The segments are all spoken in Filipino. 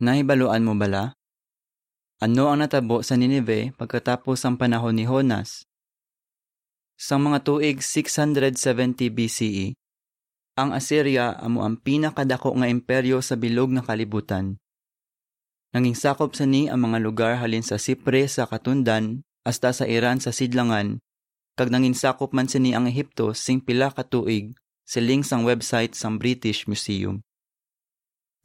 Nahibaluan mo bala? Ano ang natabo sa Ninive pagkatapos ang panahon ni Honas? Sa mga tuig 670 BCE, ang Assyria amo ang pinakadako nga imperyo sa bilog nga kalibutan. Nanging sakop sa ni ang mga lugar halin sa Sipre sa Katundan hasta sa Iran sa Sidlangan, kag nangin sakop man sini ang Ehipto sing pila ka tuig siling sang website sang British Museum.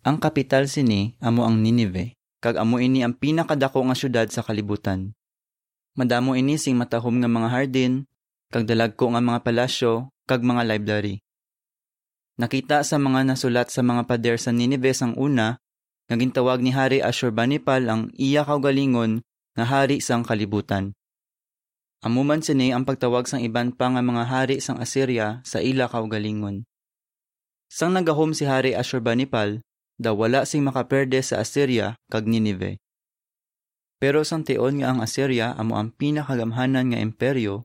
Ang kapital sini amo ang Ninive, kag amo ini ang pinakadako nga syudad sa kalibutan. Madamo ini sing matahom nga mga hardin, kag dalagko nga mga palasyo, kag mga library. Nakita sa mga nasulat sa mga pader sa Ninive sang una, naging tawag ni Hari Ashurbanipal ang iya kaugalingon nga hari sang kalibutan. Amuman sini ang pagtawag sang iban pa nga mga hari sang Assyria sa ila kaugalingon. Sang nagahom si Hari Ashurbanipal, daw wala sing makaperde sa Assyria kag Ninive. Pero sang tion nga ang Assyria amo ang pinakagamhanan nga imperyo,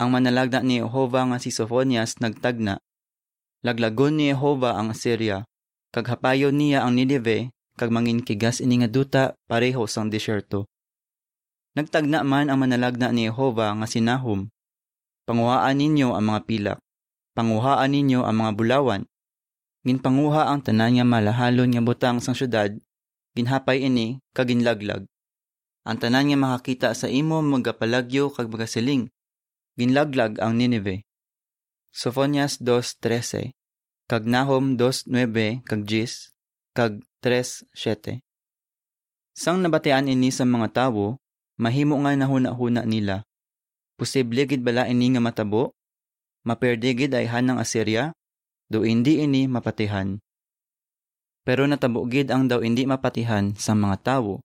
ang manalagda ni Jehova nga si Sophonias nagtagna. Laglagon ni Jehova ang Assyria, kag hapayon niya ang Ninive kag mangin kigas ini nga duta pareho sang disyerto. Nagtagna man ang manalagna ni Jehova nga sinahom. Panguhaan ninyo ang mga pilak. Panguhaan ninyo ang mga bulawan. Ginpanguha ang tanan nga malahalon nga butang sang syudad, ginhapay ini kag ginlaglag. Ang tanan nga makakita sa imo magapalagyo kag magasiling. Ginlaglag ang Ninive. Sophonias 2.13 kag Nahum 2.9 kag 10 kag 3.7 Sang nabatian ini sa mga tawo, mahimo nga nahuna-huna nila. Posible gid bala ini nga matabo? Maperde gid ay hanang Assyria? Do hindi ini mapatihan. Pero natabo gid ang daw hindi mapatihan sa mga tawo.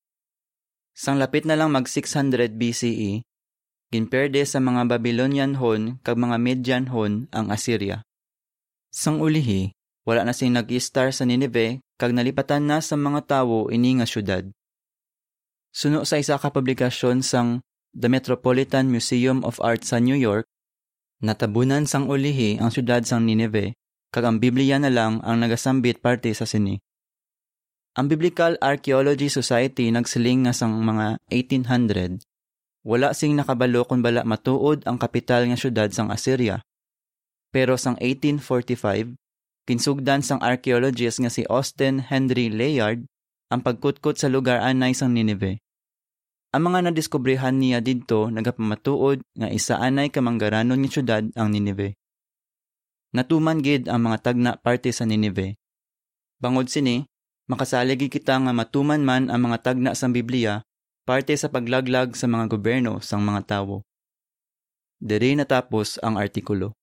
Sang lapit na lang mag 600 BCE, ginperde sa mga Babylonian hon kag mga Median hon ang Assyria. Sang ulihi, wala na sing nag-star sa Nineveh kag nalipatan na sa mga tawo ini nga syudad. Suno sa isa ka publikasyon sang The Metropolitan Museum of Art sa New York, natabunan sang ulihi ang syudad sang Nineveh, kag ang Biblia na lang ang nagasambit parte sa sini. Ang Biblical Archaeology Society nagsiling nga sang mga 1800, wala sing nakabalo kung bala matuod ang kapital nga syudad sang Assyria. Pero sang 1845, kinsugdan sang archaeologist nga si Austin Henry Layard ang pagkutkot sa lugar anay sang Nineveh. Ang mga nadiskobrehan niya didto nagapamatuod nga isa anay kamanggaranon nga syudad ang Ninive. Natuman gid ang mga tagna parte sa Ninive. Bangod sini, makasalig kita nga matuman man ang mga tagna sa Biblia parte sa paglaglag sa mga gobyerno sang mga tawo. Diri natapos ang artikulo.